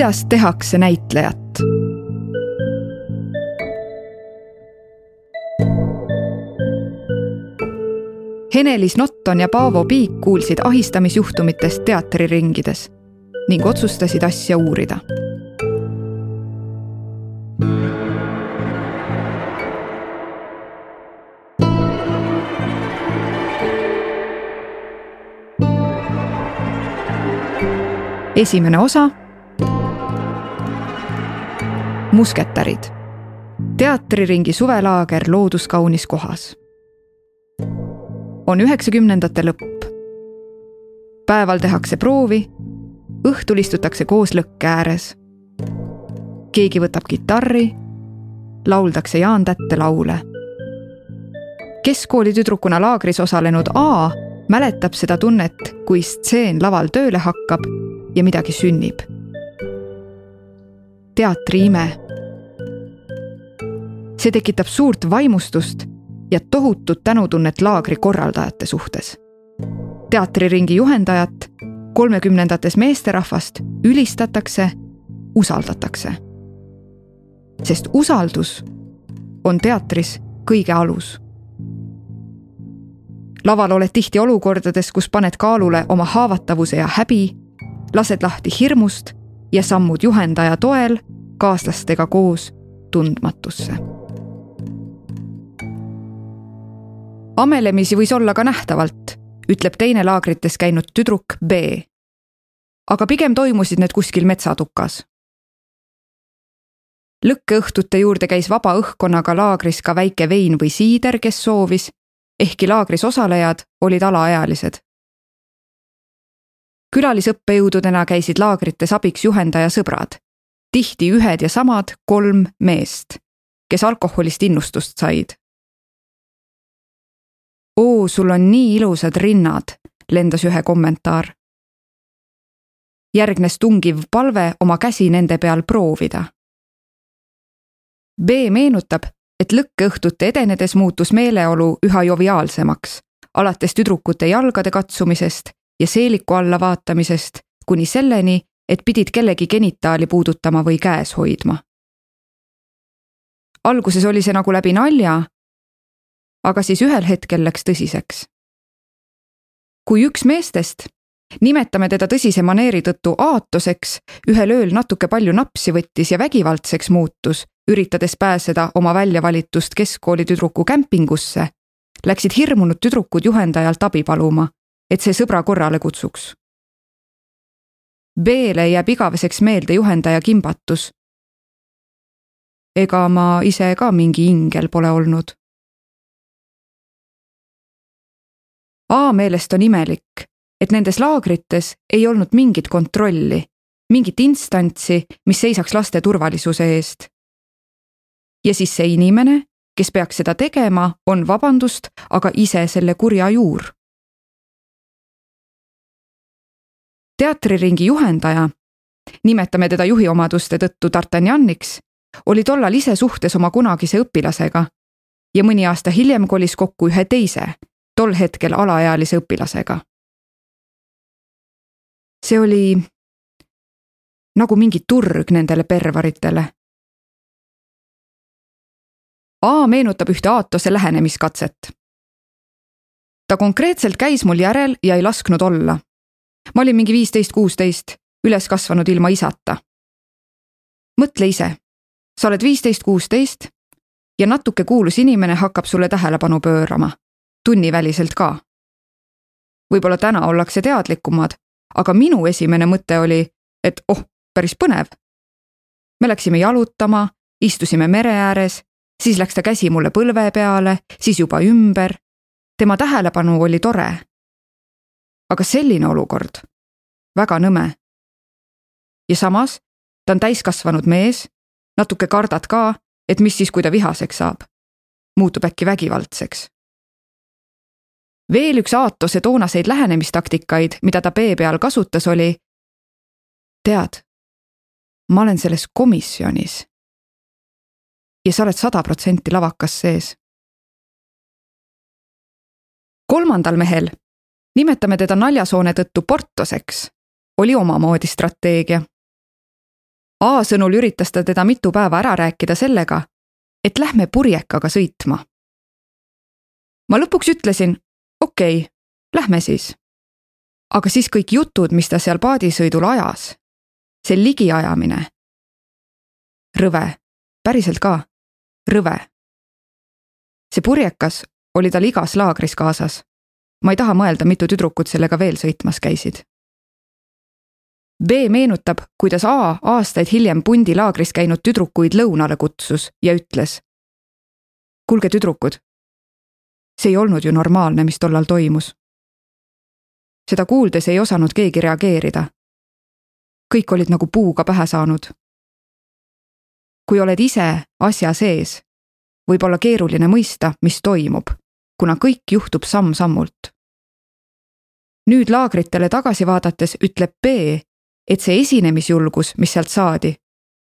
kuidas tehakse näitlejat? Henelis Notton ja Paavo Piik kuulsid ahistamisjuhtumitest teatriringides ning otsustasid asja uurida esimene osa. Musketärid, teatriringi suvelaager looduskaunis kohas. on üheksakümnendate lõpp. päeval tehakse proovi, õhtul istutakse koos lõkke ääres. keegi võtab kitarri, lauldakse Jaan Tätte laule. keskkooli tüdrukuna laagris osalenud A mäletab seda tunnet, kui stseen laval tööle hakkab ja midagi sünnib. Teatri ime. see tekitab suurt vaimustust ja tohutut tänutunnet laagri korraldajate suhtes. teatriringi juhendajat, kolmekümnendates meesterahvast ülistatakse, usaldatakse. sest usaldus on teatris kõige alus laval oled tihti olukordades, kus paned kaalule oma haavatavuse ja häbi lased lahti hirmust ja sammud juhendaja toel kaaslastega koos tundmatusse. amelemisi võis olla ka nähtavalt, ütleb teine laagrites käinud tüdruk B. aga pigem toimusid need kuskil metsatukas. lõkkeõhtute juurde käis vaba õhkkonnaga laagris ka väike vein või siider, kes soovis, ehkki laagris osalejad olid alaealised külalisõppejõududena käisid laagrites abiks juhendaja sõbrad, tihti ühed ja samad kolm meest, kes alkoholist innustust said. oo, sul on nii ilusad rinnad, lendas ühe kommentaar. järgnes tungiv palve oma käsi nende peal proovida. B meenutab, et lõkkeõhtute edenedes muutus meeleolu üha joviaalsemaks, alates tüdrukute jalgade katsumisest ja seeliku alla vaatamisest kuni selleni, et pidid kellegi genitaali puudutama või käes hoidma. alguses oli see nagu läbi nalja, aga siis ühel hetkel läks tõsiseks. kui üks meestest, nimetame teda tõsise maneeri tõttu Aatoseks, ühel ööl natuke palju napsi võttis ja vägivaldseks muutus, üritades pääseda oma väljavalitust keskkooli tüdruku kämpingusse, läksid hirmunud tüdrukud juhendajalt abi paluma et see sõbra korrale kutsuks. B-le jääb igaveseks meelde juhendaja kimbatus. ega ma ise ka mingi ingel pole olnud. A meelest on imelik, et nendes laagrites ei olnud mingit kontrolli, mingit instantsi, mis seisaks laste turvalisuse eest. ja siis see inimene, kes peaks seda tegema, on vabandust, aga ise selle kurja juur teatriringi juhendaja, nimetame teda juhi omaduste tõttu D'Artagnaniks, oli tollal ise suhtes oma kunagise õpilasega ja mõni aasta hiljem kolis kokku ühe teise, tol hetkel alaealise õpilasega. see oli nagu mingi turg nendele pervaritele. A meenutab ühte Aatose lähenemiskatset. ta konkreetselt käis mul järel ja ei lasknud olla ma olin mingi viisteist, kuusteist, üles kasvanud ilma isata. mõtle ise, sa oled viisteist, kuusteist ja natuke kuulus inimene hakkab sulle tähelepanu pöörama, tunniväliselt ka. võib-olla täna ollakse teadlikumad, aga minu esimene mõte oli, et oh, päris põnev. me läksime jalutama, istusime mere ääres, siis läks ta käsi mulle põlve peale, siis juba ümber. tema tähelepanu oli tore aga selline olukord, väga nõme. ja samas, ta on täiskasvanud mees, natuke kardad ka, et mis siis, kui ta vihaseks saab. muutub äkki vägivaldseks. veel üks Aatose toonaseid lähenemistaktikaid, mida ta B peal kasutas, oli. tead, ma olen selles komisjonis. ja sa oled sada protsenti lavakas sees kolmandal mehel nimetame teda naljasoone tõttu Portoseks, oli omamoodi strateegia. A sõnul üritas ta teda mitu päeva ära rääkida sellega, et lähme purjekaga sõitma. ma lõpuks ütlesin, okei okay,, lähme siis. aga siis kõik jutud, mis ta seal paadisõidul ajas, see ligiajamine. rõve, päriselt ka, rõve. see purjekas oli tal igas laagris kaasas. Ma ei taha mõelda, mitu tüdrukut sellega veel sõitmas käisid. B meenutab, kuidas A aastaid hiljem pundi laagris käinud tüdrukuid lõunale kutsus ja ütles. kuulge, tüdrukud. see ei olnud ju normaalne, mis tollal toimus. seda kuuldes ei osanud keegi reageerida. kõik olid nagu puuga pähe saanud. kui oled ise asja sees, võib olla keeruline mõista, mis toimub, kuna kõik juhtub samm-sammult. nüüd laagritele tagasi vaadates ütleb B, et see esinemisjulgus, mis sealt saadi,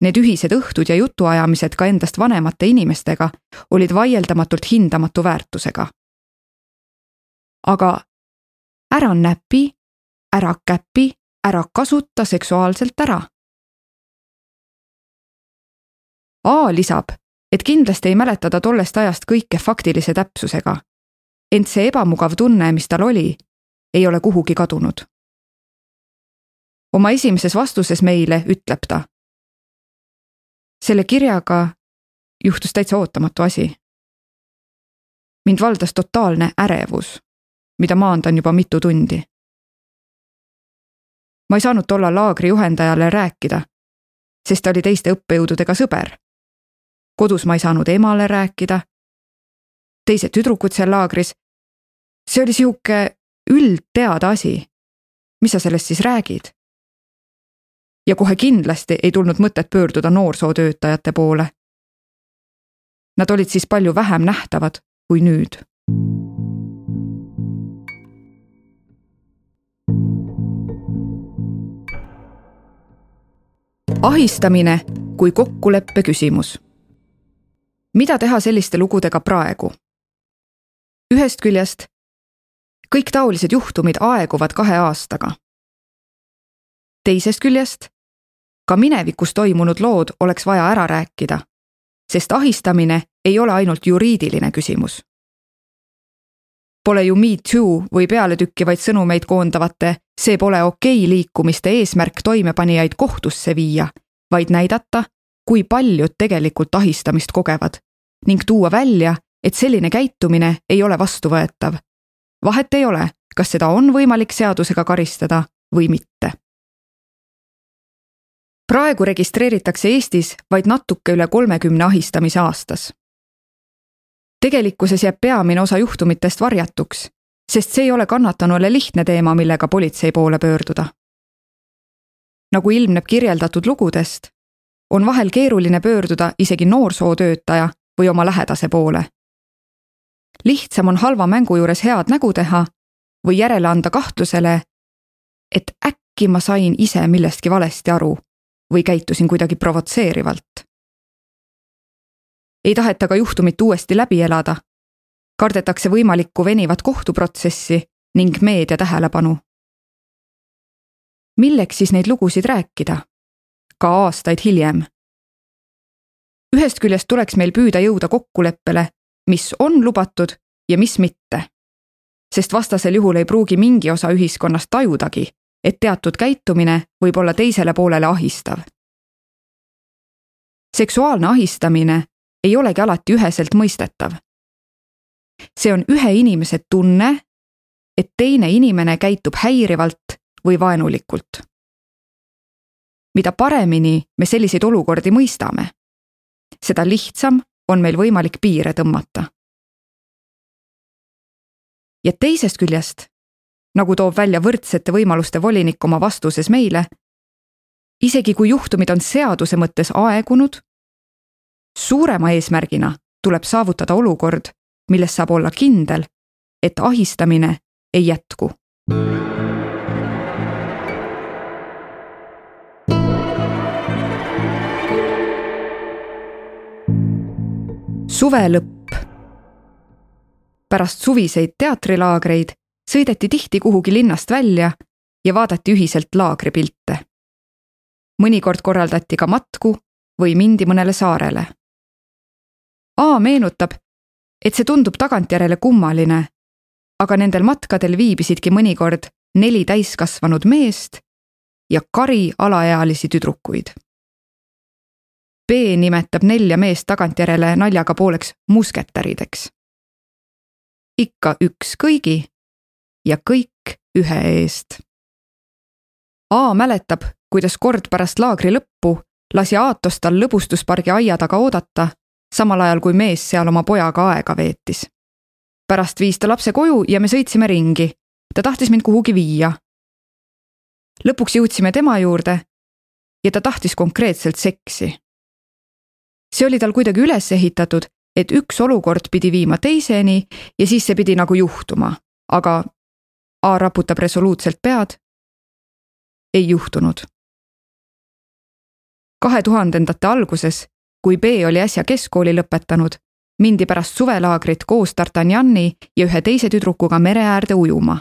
need ühised õhtud ja jutuajamised ka endast vanemate inimestega olid vaieldamatult hindamatu väärtusega. aga ära näpi, ära käpi, ära kasuta seksuaalselt ära. A lisab, et kindlasti ei mäleta ta tollest ajast kõike faktilise täpsusega. Ent see ebamugav tunne, mis tal oli, ei ole kuhugi kadunud oma esimeses vastuses meile ütleb ta. selle kirjaga juhtus täitsa ootamatu asi. mind valdas totaalne ärevus, mida maandan juba mitu tundi. ma ei saanud tollal laagri juhendajale rääkida, sest ta oli teiste õppejõududega sõber. kodus ma ei saanud emale rääkida. teised tüdrukud seal laagris. See oli sihuke üldteada asi. mis sa sellest siis räägid? ja kohe kindlasti ei tulnud mõtet pöörduda noorsootöötajate poole. Nad olid siis palju vähem nähtavad kui nüüd. ahistamine kui kokkuleppe küsimus. mida teha selliste lugudega praegu? ühest küljest kõik taolised juhtumid aeguvad kahe aastaga. teisest küljest ka minevikus toimunud lood oleks vaja ära rääkida, sest ahistamine ei ole ainult juriidiline küsimus. Pole ju Me Too või pealetükkivaid sõnumeid koondavate see pole okei okay liikumiste eesmärk toimepanijaid kohtusse viia, vaid näidata, kui paljud tegelikult ahistamist kogevad ning tuua välja, et selline käitumine ei ole vastuvõetav. Vahet ei ole, kas seda on võimalik seadusega karistada või mitte praegu registreeritakse Eestis vaid natuke üle kolmekümne ahistamise aastas. tegelikkuses jääb peamine osa juhtumitest varjatuks, sest see ei ole kannatanule lihtne teema, millega politsei poole pöörduda. nagu ilmneb kirjeldatud lugudest, on vahel keeruline pöörduda isegi noorsootöötaja või oma lähedase poole. Lihtsam on halva mängu juures head nägu teha või järele anda kahtlusele, et äkki ma sain ise millestki valesti aru või käitusin kuidagi provotseerivalt. ei taheta ka juhtumit uuesti läbi elada. kardetakse võimalikku venivat kohtuprotsessi ning meedia tähelepanu. milleks siis neid lugusid rääkida? ka aastaid hiljem. ühest küljest tuleks meil püüda jõuda kokkuleppele, mis on lubatud ja mis mitte. sest vastasel juhul ei pruugi mingi osa ühiskonnast tajudagi, et teatud käitumine võib olla teisele poolele ahistav. seksuaalne ahistamine ei olegi alati üheselt mõistetav. see on ühe inimese tunne, et teine inimene käitub häirivalt või vaenulikult. mida paremini me selliseid olukordi mõistame, seda lihtsam on meil võimalik piire tõmmata. ja teisest küljest nagu toob välja võrdsete võimaluste volinik oma vastuses meile. isegi kui juhtumid on seaduse mõttes aegunud, suurema eesmärgina tuleb saavutada olukord, milles saab olla kindel, et ahistamine ei jätku. Suve lõpp. pärast suviseid teatrilaagreid sõideti tihti kuhugi linnast välja ja vaadati ühiselt laagripilte. mõnikord korraldati ka matku või mindi mõnele saarele. A meenutab, et see tundub tagantjärele kummaline, aga nendel matkadel viibisidki mõnikord neli täiskasvanud meest ja kari alaealisi tüdrukuid. B nimetab nelja meest tagantjärele naljaga pooleks musketärideks. ikka üks kõigi ja kõik ühe eest. A mäletab, kuidas kord pärast laagri lõppu lasi Aatos tal lõbustuspargi aia taga oodata, samal ajal kui mees seal oma pojaga aega veetis. pärast viis ta lapse koju ja me sõitsime ringi. ta tahtis mind kuhugi viia. lõpuks jõudsime tema juurde ja ta tahtis konkreetselt seksi. See oli tal kuidagi üles ehitatud, et üks olukord pidi viima teiseni ja siis see pidi nagu juhtuma, aga A raputab resoluutselt pead. ei juhtunud kahe tuhandendate alguses, kui B oli äsja keskkooli lõpetanud, mindi pärast suvelaagrit koos D'Artagnani ja ühe teise tüdrukuga mere äärde ujuma.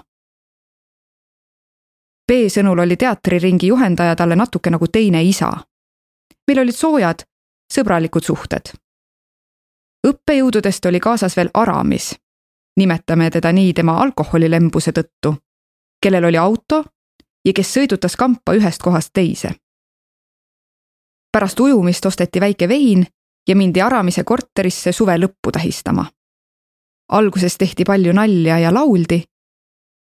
B sõnul oli teatriringi juhendaja talle natuke nagu teine isa. meil olid soojad, sõbralikud suhted. õppejõududest oli kaasas veel Aramis, nimetame teda nii tema alkoholilembuse tõttu, kellel oli auto ja kes sõidutas kampa ühest kohast teise pärast ujumist osteti väike vein ja mindi Aramise korterisse suve lõppu tähistama. alguses tehti palju nalja ja lauldi,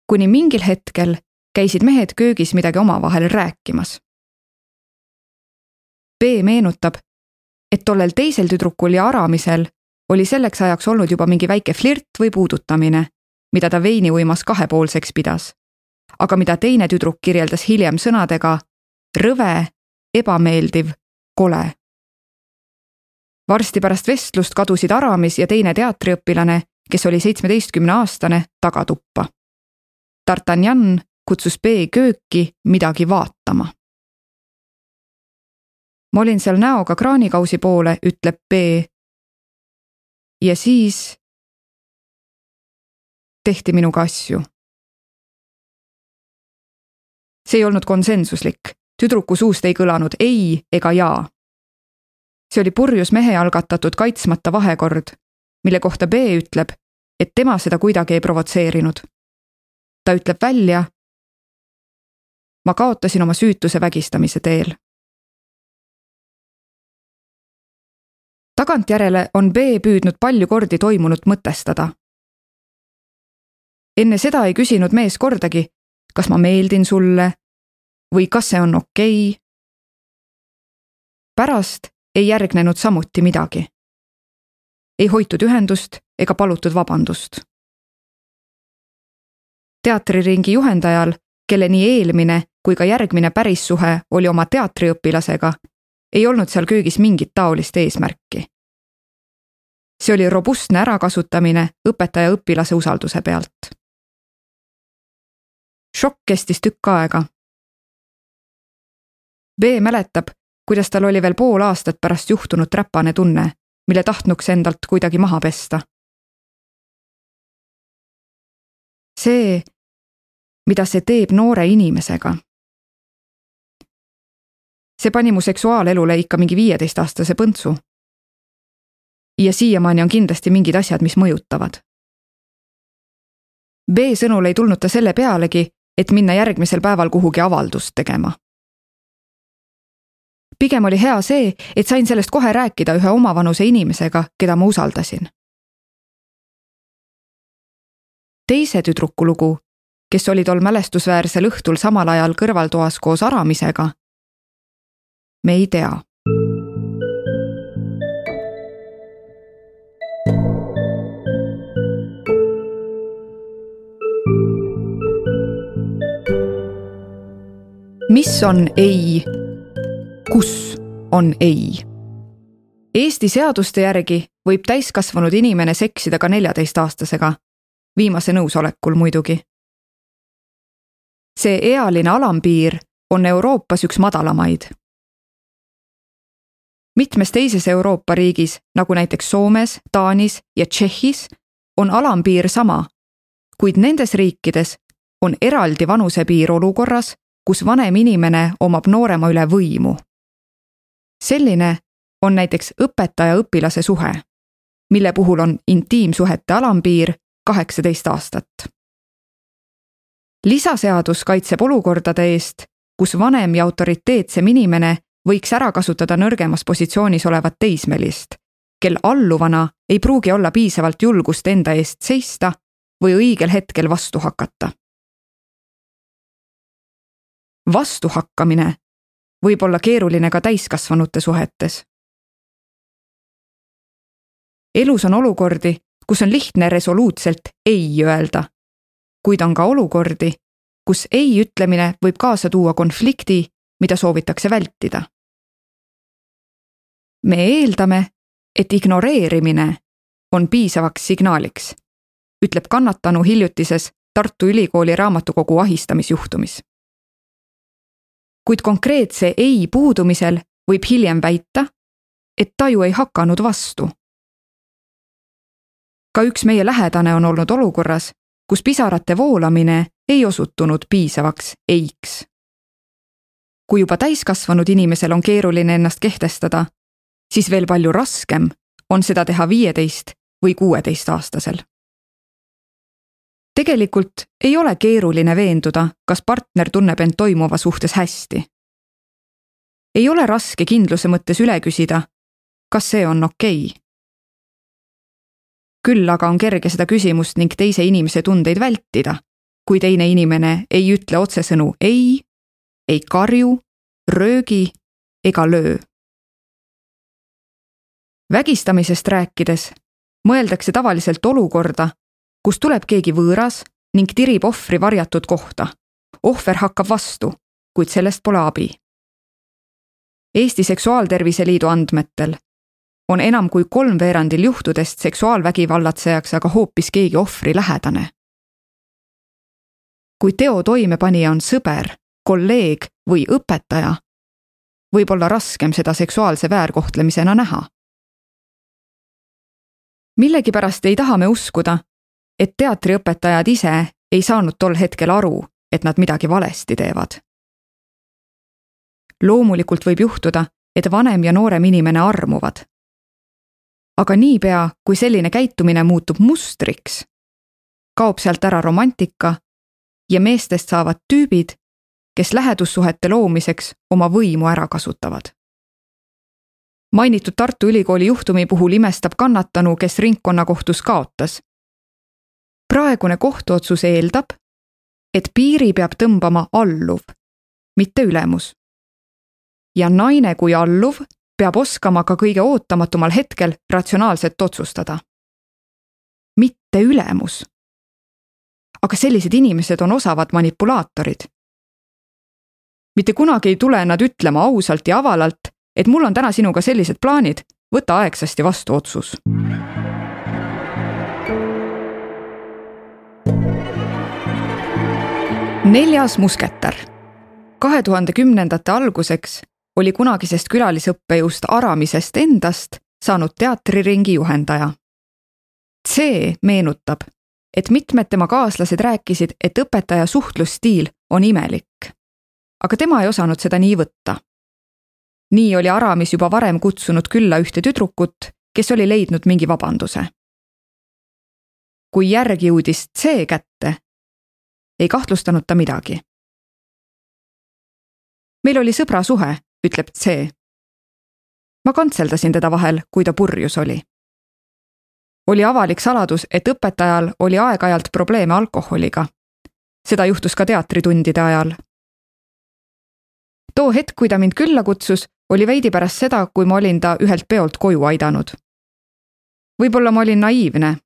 kuni mingil hetkel käisid mehed köögis midagi omavahel rääkimas. B meenutab, et tollel teisel tüdrukul ja Aramisel oli selleks ajaks olnud juba mingi väike flirt või puudutamine, mida ta veiniuimas kahepoolseks pidas. aga mida teine tüdruk kirjeldas hiljem sõnadega rõve, ebameeldiv kole. varsti pärast vestlust kadusid Aramis ja teine teatriõpilane, kes oli seitsmeteistkümneaastane, tagatuppa. D'Artagnan kutsus B kööki midagi vaatama. Ma olin seal näoga kraanikausi poole, ütleb B. ja siis tehti minuga asju. see ei olnud konsensuslik tüdruku suust ei kõlanud ei ega jaa. see oli purjus mehe algatatud kaitsmata vahekord, mille kohta B ütleb, et tema seda kuidagi ei provotseerinud. ta ütleb välja. ma kaotasin oma süütuse vägistamise teel. Tagantjärele on B püüdnud palju kordi toimunut mõtestada. enne seda ei küsinud mees kordagi, kas ma meeldin sulle või kas see on okei okay?. pärast ei järgnenud samuti midagi. ei hoitud ühendust ega palutud vabandust. teatriringi juhendajal, kelle nii eelmine kui ka järgmine pärissuhe oli oma teatriõpilasega, ei olnud seal köögis mingit taolist eesmärki. see oli robustne ärakasutamine õpetaja-õpilase usalduse pealt. šokk kestis tükk aega B mäletab, kuidas tal oli veel pool aastat pärast juhtunut räpane tunne, mille tahtnuks endalt kuidagi maha pesta. see, mida see teeb noore inimesega. See pani mu seksuaalelule ikka mingi viieteistaastase põntsu. ja siiamaani on kindlasti mingid asjad, mis mõjutavad. B sõnul ei tulnud ta selle pealegi, et minna järgmisel päeval kuhugi avaldust tegema pigem oli hea see, et sain sellest kohe rääkida ühe omavanuse inimesega, keda ma usaldasin. teise tüdruku lugu, kes oli tol mälestusväärsel õhtul samal ajal kõrvaltoas koos Aramisega, me ei tea. mis on ei kus on ei. Eesti seaduste järgi võib täiskasvanud inimene seksida ka neljateistaastasega, viimase nõusolekul muidugi. see ealine alampiir on Euroopas üks madalamaid. Mitmes teises Euroopa riigis, nagu näiteks Soomes, Taanis ja Tšehhis, on alampiir sama, kuid nendes riikides on eraldi vanusepiir olukorras, kus vanem inimene omab noorema üle võimu. selline on näiteks õpetaja-õpilase suhe, mille puhul on intiimsuhete alampiir kaheksateist aastat. lisaseadus kaitseb olukordade eest, kus vanem ja autoriteetsem inimene võiks ära kasutada nõrgemas positsioonis olevat teismelist, kel alluvana ei pruugi olla piisavalt julgust enda eest seista või õigel hetkel vastu hakata. vastuhakkamine võib olla keeruline ka täiskasvanute suhetes. elus on olukordi, kus on lihtne resoluutselt ei öelda, kuid on ka olukordi, kus ei ütlemine võib kaasa tuua konflikti, mida soovitakse vältida. Me eeldame, et ignoreerimine on piisavaks signaaliks, ütleb kannatanu hiljutises Tartu Ülikooli raamatukogu ahistamisjuhtumis. kuid konkreetse ei puudumisel võib hiljem väita, et taju ei hakanud vastu. ka üks meie lähedane on olnud olukorras, kus pisarate voolamine ei osutunud piisavaks eiks. kui juba täiskasvanud inimesel on keeruline ennast kehtestada, siis veel palju raskem on seda teha viieteist või kuueteistaastasel. tegelikult ei ole keeruline veenduda, kas partner tunneb end toimuva suhtes hästi. ei ole raske kindluse mõttes üle küsida, kas see on okei okay. küll aga on kerge seda küsimust ning teise inimese tundeid vältida, kui teine inimene ei ütle otsesõnu ei, ei karju, röögi ega löö vägistamisest rääkides mõeldakse tavaliselt olukorda, kus tuleb keegi võõras ning tirib ohvri varjatud kohta. ohver hakkab vastu, kuid sellest pole abi. Eesti Seksuaaltervise Liidu andmetel on enam kui kolmveerandil juhtudest seksuaalvägivallatsejaks aga hoopis keegi ohvri lähedane. kui teo toimepanija on sõber, kolleeg või õpetaja, võib olla raskem seda seksuaalse väärkohtlemisena näha millegipärast ei taha me uskuda, et teatriõpetajad ise ei saanud tol hetkel aru, et nad midagi valesti teevad. loomulikult võib juhtuda, et vanem ja noorem inimene armuvad. aga niipea, kui selline käitumine muutub mustriks, kaob sealt ära romantika ja meestest saavad tüübid, kes lähedussuhete loomiseks oma võimu ära kasutavad mainitud Tartu Ülikooli juhtumi puhul imestab kannatanu, kes ringkonnakohtus kaotas. praegune kohtuotsus eeldab, et piiri peab tõmbama alluv, mitte ülemus. ja naine kui alluv peab oskama ka kõige ootamatumal hetkel ratsionaalselt otsustada. mitte ülemus. aga sellised inimesed on osavad manipulaatorid. mitte kunagi ei tule nad ütlema ausalt ja avalalt, et mul on täna sinuga sellised plaanid, võta aegsasti vastu otsus. neljas musketär. kahe tuhande kümnendate alguseks oli kunagisest külalisõppejõust Aramisest endast saanud teatriringi juhendaja. C meenutab, et mitmed tema kaaslased rääkisid, et õpetaja suhtlusstiil on imelik. aga tema ei osanud seda nii võtta nii oli Aramis juba varem kutsunud külla ühte tüdrukut, kes oli leidnud mingi vabanduse. kui järg jõudis C kätte, ei kahtlustanud ta midagi. meil oli sõbrasuhe, ütleb C. ma kantseldasin teda vahel, kui ta purjus oli. oli avalik saladus, et õpetajal oli aeg-ajalt probleeme alkoholiga. seda juhtus ka teatritundide ajal too hetk, kui ta mind külla kutsus, oli veidi pärast seda, kui ma olin ta ühelt peolt koju aidanud. võib-olla ma olin naiivne,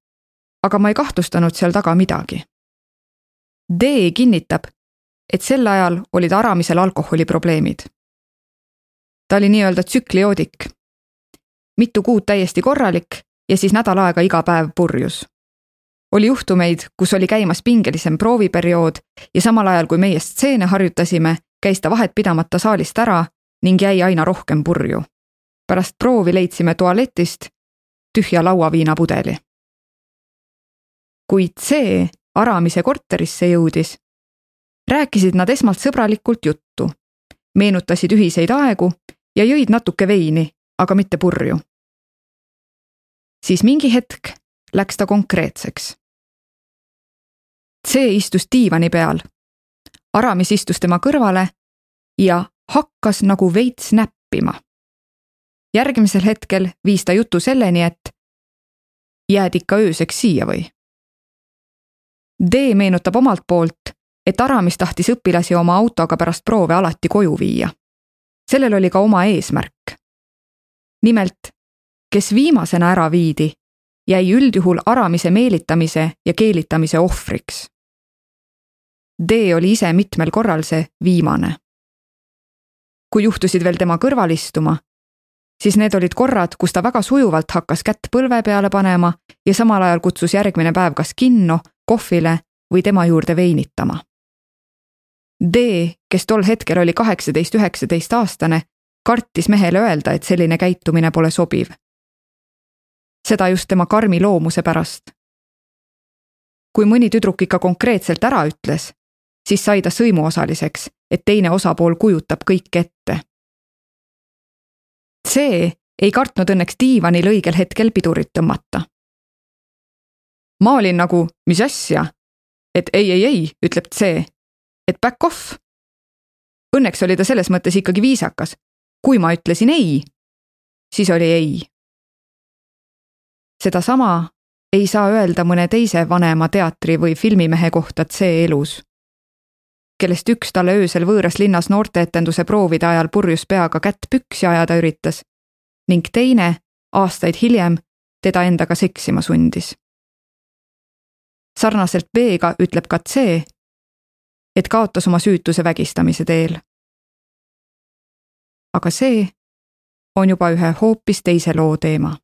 aga ma ei kahtlustanud seal taga midagi. D kinnitab, et sel ajal olid Aramisel alkoholiprobleemid. ta oli nii-öelda tsükliodik. mitu kuud täiesti korralik ja siis nädal aega iga päev purjus. oli juhtumeid, kus oli käimas pingelisem prooviperiood ja samal ajal, kui meie stseene harjutasime, käis ta vahet pidamata saalist ära ning jäi aina rohkem purju. pärast proovi leidsime tualetist tühja lauaviinapudeli. kui C Aramise korterisse jõudis, rääkisid nad esmalt sõbralikult juttu, meenutasid ühiseid aegu ja jõid natuke veini, aga mitte purju. siis mingi hetk läks ta konkreetseks. see istus diivani peal. Aramis istus tema kõrvale ja hakkas nagu veits näppima. järgmisel hetkel viis ta jutu selleni, et jääd ikka ööseks siia või? D meenutab omalt poolt, et Aramis tahtis õpilasi oma autoga pärast proove alati koju viia. sellel oli ka oma eesmärk. nimelt, kes viimasena ära viidi, jäi üldjuhul Aramise meelitamise ja keelitamise ohvriks. D oli ise mitmel korral see viimane. Kui juhtusid veel tema kõrval istuma, siis need olid korrad, kus ta väga sujuvalt hakkas kätt põlve peale panema ja samal ajal kutsus järgmine päev kas kinno, kohvile või tema juurde veinitama. D, kes tol hetkel oli kaheksateist, üheksateist aastane, kartis mehele öelda, et selline käitumine pole sobiv. seda just tema karmi loomuse pärast. kui mõni tüdruk ikka konkreetselt ära ütles, siis sai ta sõimuosaliseks, et teine osapool kujutab kõike ette see ei kartnud õnneks diivanil õigel hetkel pidurit tõmmata. ma olin nagu, mis asja? et ei, ei, ei, ütleb C, et back off. Õnneks oli ta selles mõttes ikkagi viisakas. kui ma ütlesin ei, siis oli ei. sedasama ei saa öelda mõne teise vanema teatri või filmimehe kohta C elus kellest üks talle öösel võõras linnas noorteetenduse proovide ajal purjus peaga kätt püksi ajada üritas ning teine aastaid hiljem teda endaga seksima sundis. sarnaselt B-ga ütleb ka C, et kaotas oma süütuse vägistamise teel. aga see on juba ühe hoopis teise loo teema